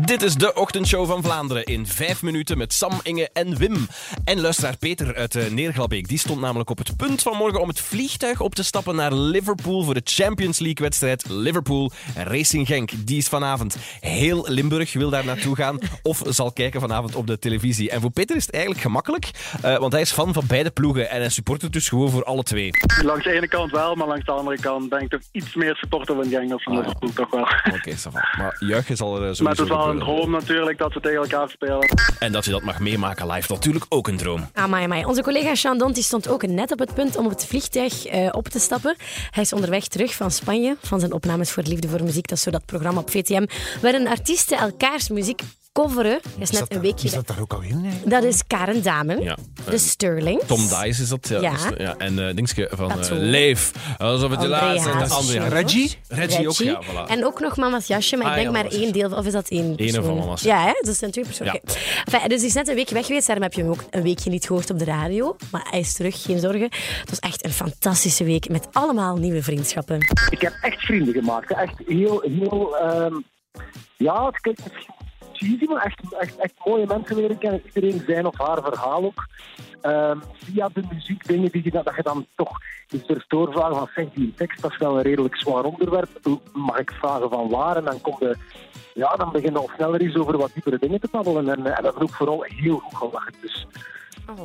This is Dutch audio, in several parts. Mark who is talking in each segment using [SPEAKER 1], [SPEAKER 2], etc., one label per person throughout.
[SPEAKER 1] Dit is de ochtendshow van Vlaanderen in vijf minuten met Sam, Inge en Wim. En luisteraar Peter uit uh, Neerglabbeek, die stond namelijk op het punt van morgen om het vliegtuig op te stappen naar Liverpool voor de Champions League-wedstrijd Liverpool Racing Genk. Die is vanavond. Heel Limburg wil daar naartoe gaan of zal kijken vanavond op de televisie. En voor Peter is het eigenlijk gemakkelijk, uh, want hij is fan van beide ploegen en hij supportert dus gewoon voor alle twee.
[SPEAKER 2] Langs de ene kant wel, maar langs de andere kant ben ik toch iets meer supporter van Genk dan van Liverpool, toch wel.
[SPEAKER 1] Oké, okay, maar juichen zal er sowieso
[SPEAKER 2] het is wel een droom natuurlijk dat we tegen elkaar spelen.
[SPEAKER 1] En dat je dat mag meemaken live, natuurlijk ook een droom.
[SPEAKER 3] Amai, amai. Onze collega Sean Dont die stond ook net op het punt om op het vliegtuig uh, op te stappen. Hij is onderweg terug van Spanje, van zijn opnames voor Liefde voor Muziek. Dat is zo dat programma op VTM, waarin artiesten elkaars muziek coveren. Hij is,
[SPEAKER 4] Is
[SPEAKER 3] net
[SPEAKER 4] dat,
[SPEAKER 3] een weekje
[SPEAKER 4] is dat daar ook al in? eigenlijk?
[SPEAKER 3] Dat is Karen Damen,
[SPEAKER 1] Ja.
[SPEAKER 3] de Sterlings.
[SPEAKER 1] Tom Dice is dat. Ja.
[SPEAKER 3] Ja.
[SPEAKER 1] Dus, ja. En eh dingetje van
[SPEAKER 3] Dat
[SPEAKER 1] eh,
[SPEAKER 3] zo.
[SPEAKER 1] Leef. Alsof het de laatste. André Hazes.
[SPEAKER 4] Reggie?
[SPEAKER 1] Reggie ook, ja. Voilà.
[SPEAKER 3] En ook nog Mama's Jasje, maar
[SPEAKER 1] Ah,
[SPEAKER 3] ik denk
[SPEAKER 1] ja,
[SPEAKER 3] maar één deel. Of is dat één persoon?
[SPEAKER 1] van Mama's.
[SPEAKER 3] Ja, hè? dus dat zijn twee personen. Enfin, dus hij is net een week weg geweest. Daarom heb je hem ook een weekje niet gehoord op de radio. Maar hij is terug, geen zorgen. Het was echt een fantastische week met allemaal nieuwe vriendschappen.
[SPEAKER 2] Ik heb echt vrienden gemaakt. Echt heel, heel... ehm, ja, het klinkt misschien maar echt, echt, echt mooie mensen leren kennen. Iedereen zijn of haar verhaal ook. Ehm, via de muziek, dingen die je, dat je dan toch eens durft doorvragen van zeg, die tekst, dat is wel een redelijk zwaar onderwerp. Mag ik vragen van waar? En dan komt de... Ja, dan begin je al sneller eens over wat diepere dingen te babbelen. En, eh, en dat is vooral heel goed gelachen. Dus,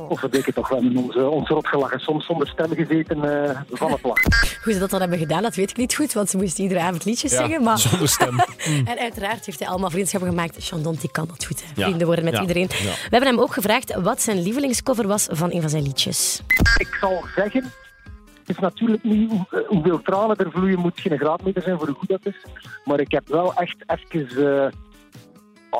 [SPEAKER 2] of we denken toch wel in onze, ons rot gelachen. Soms zonder stem gezeten eh, van het lachen.
[SPEAKER 3] Hoe ze dat dan hebben gedaan, dat weet ik niet goed. Want ze moesten iedere avond liedjes
[SPEAKER 1] Ja,
[SPEAKER 3] zingen. Maar...
[SPEAKER 1] Zonder stem.
[SPEAKER 3] En uiteraard heeft hij allemaal vriendschappen gemaakt. Chandon, die kan dat goed. Hè.
[SPEAKER 1] Ja.
[SPEAKER 3] Vrienden worden met
[SPEAKER 1] Ja.
[SPEAKER 3] iedereen.
[SPEAKER 1] Ja.
[SPEAKER 3] We hebben hem ook gevraagd wat zijn lievelingscover was van een van zijn liedjes.
[SPEAKER 2] Ik zal zeggen, het is natuurlijk niet eh, hoeveel tranen er vloeien, moet geen graadmeter zijn voor hoe goed dat is. Maar ik heb wel echt even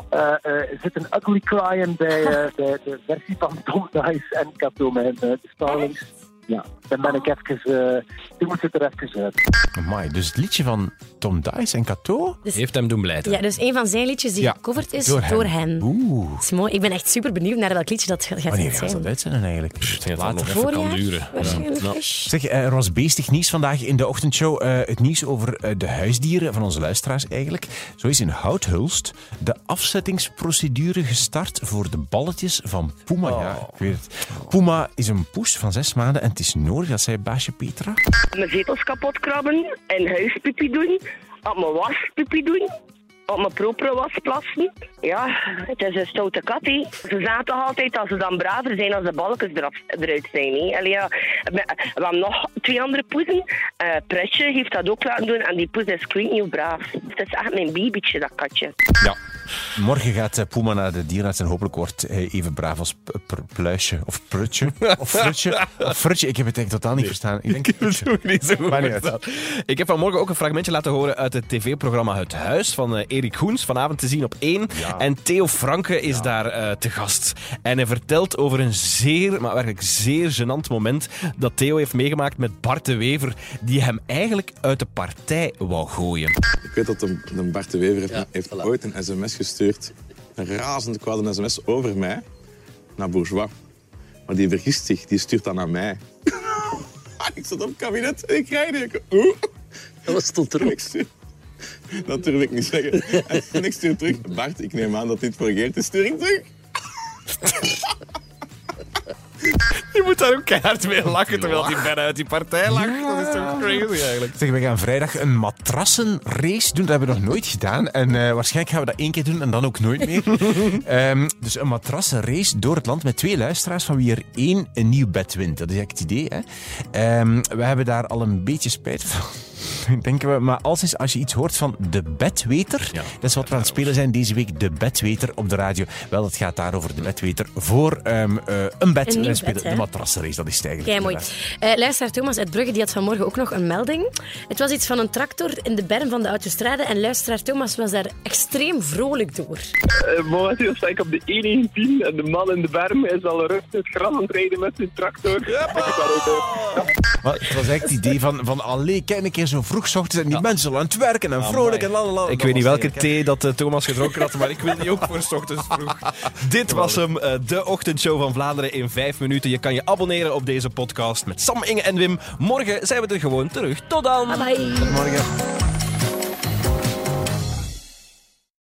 [SPEAKER 2] eh, eh, eh, zitten ugly crying bij eh, de, de versie van Tom Dice en Kato, mijn de Starlings. Ja, dan ben ik even, uh, toen moet het er even uit.
[SPEAKER 4] Amai, dus het liedje van Tom Dice en Cato?
[SPEAKER 1] Heeft hem doen blijten.
[SPEAKER 3] Ja, dus een van zijn liedjes die
[SPEAKER 4] Ja,
[SPEAKER 3] gecoverd is
[SPEAKER 4] door
[SPEAKER 3] door
[SPEAKER 4] hen. Oeh.
[SPEAKER 3] Dat is mooi. Ik ben echt super benieuwd naar welk liedje dat gaat
[SPEAKER 4] Wanneer
[SPEAKER 3] zijn.
[SPEAKER 4] gaat dat uitzenden eigenlijk?
[SPEAKER 1] Dat dat nog even kan
[SPEAKER 3] Voorjaar,
[SPEAKER 1] duren.
[SPEAKER 3] waarschijnlijk.
[SPEAKER 1] Ja.
[SPEAKER 3] is.
[SPEAKER 4] Zeg, eh, er was beestig nieuws vandaag in de ochtendshow. Eh, het nieuws over eh, de huisdieren van onze luisteraars eigenlijk. Zo is in Houthulst de afzettingsprocedure gestart voor de balletjes van Puma. Ja, ik weet het. Puma is een poes van zes maanden en het is nodig dat zij baasje Petra...
[SPEAKER 5] mijn zetels kapot krabben en huispipi doen, op mijn waspipi doen, op mijn propere was plassen. Ja, het is een stoute kat. Ze zaten toch altijd dat ze dan braver zijn als de balkjes eraf, eruit zijn, hè. Allee, ja, we, we hebben nog twee andere poezen. Eh Pretje heeft dat ook laten doen en die poes is niet hoe braaf. Het is echt mijn babytje, dat katje.
[SPEAKER 4] Ja. Morgen gaat eh, Puma naar de dierenarts en hopelijk wordt hij even braaf als Pluisje of Prutje. Of Frutje. Of Frutje. Ik heb het eigenlijk totaal niet verstaan. Ik denk
[SPEAKER 1] niet zo goed
[SPEAKER 4] Maar niet uit.
[SPEAKER 1] verstaan. Ik heb vanmorgen ook een fragmentje laten horen uit het tv-programma Het Huis van eh, Erik Goens. Vanavond te zien op 1.
[SPEAKER 4] Ja.
[SPEAKER 1] En Theo Franke is daar eh, te gast. En hij vertelt over een zeer, maar werkelijk zeer gênant moment dat Theo heeft meegemaakt met Bart de Wever, die hem eigenlijk uit de partij wou gooien.
[SPEAKER 6] Ik weet dat de, de Bart de Wever heeft, heeft ooit een sms gestuurd. Een razend kwade sms over mij naar Bourgeois. Maar die vergist zich, die stuurt dan naar mij. ik zat op het kabinet en ik rijd. Ik, oeh.
[SPEAKER 7] Wat stond
[SPEAKER 6] En
[SPEAKER 7] erop?
[SPEAKER 6] Dat durf ik niet zeggen. En, ik stuur terug. Bart, ik neem aan dat dit voor Geert is. Stuur ik terug.
[SPEAKER 1] Je moet daar ook keihard mee lachen terwijl hij bijna uit die partij lacht. Dat is toch eigenlijk.
[SPEAKER 4] Zeg, we gaan vrijdag een matrassenrace doen. Dat hebben we nog nooit gedaan. En eh, waarschijnlijk gaan we dat één keer doen en dan ook nooit meer. Ehm, dus een matrassenrace door het land met twee luisteraars van wie er één een nieuw bed wint. Dat is eigenlijk het idee. Hè? Ehm, we hebben daar al een beetje spijt van. Denken we, maar als, is, als je iets hoort van de bedweter,
[SPEAKER 1] Ja.
[SPEAKER 4] dat is wat we aan het spelen zijn deze week, de bedweter op de radio. Wel, het gaat daar over de bedweter voor ehm, eh, een bed.
[SPEAKER 3] Een
[SPEAKER 4] spelen
[SPEAKER 3] bed,
[SPEAKER 4] de matrassenrace, dat is het eigenlijk.
[SPEAKER 3] Kei mooi.
[SPEAKER 4] inderdaad.
[SPEAKER 3] Eh luisteraar Thomas uit Brugge die had vanmorgen ook nog een melding. Het was iets van een tractor in de berm van de autostrade en luisteraar Thomas was daar extreem vrolijk door.
[SPEAKER 2] Uh, momenteel sta ik op de E19 en de man in de berm is al rustig het gras aan het rijden met zijn tractor. Eh,
[SPEAKER 4] Maar het was eigenlijk het idee van, van allee, kijk een keer zo vroeg 's ochtends en die mensen zullen aan het werken en vrolijk en lalala.
[SPEAKER 1] Ik weet niet welke thee dat eh, Thomas gedronken had, maar ik wil die ook voor 's ochtends vroeg. Dit was hem, eh, de ochtendshow van Vlaanderen in vijf minuten. Je kan je abonneren op deze podcast met Sam, Inge en Wim. Morgen zijn we er gewoon terug.
[SPEAKER 3] Rutodalen.
[SPEAKER 4] Ha det.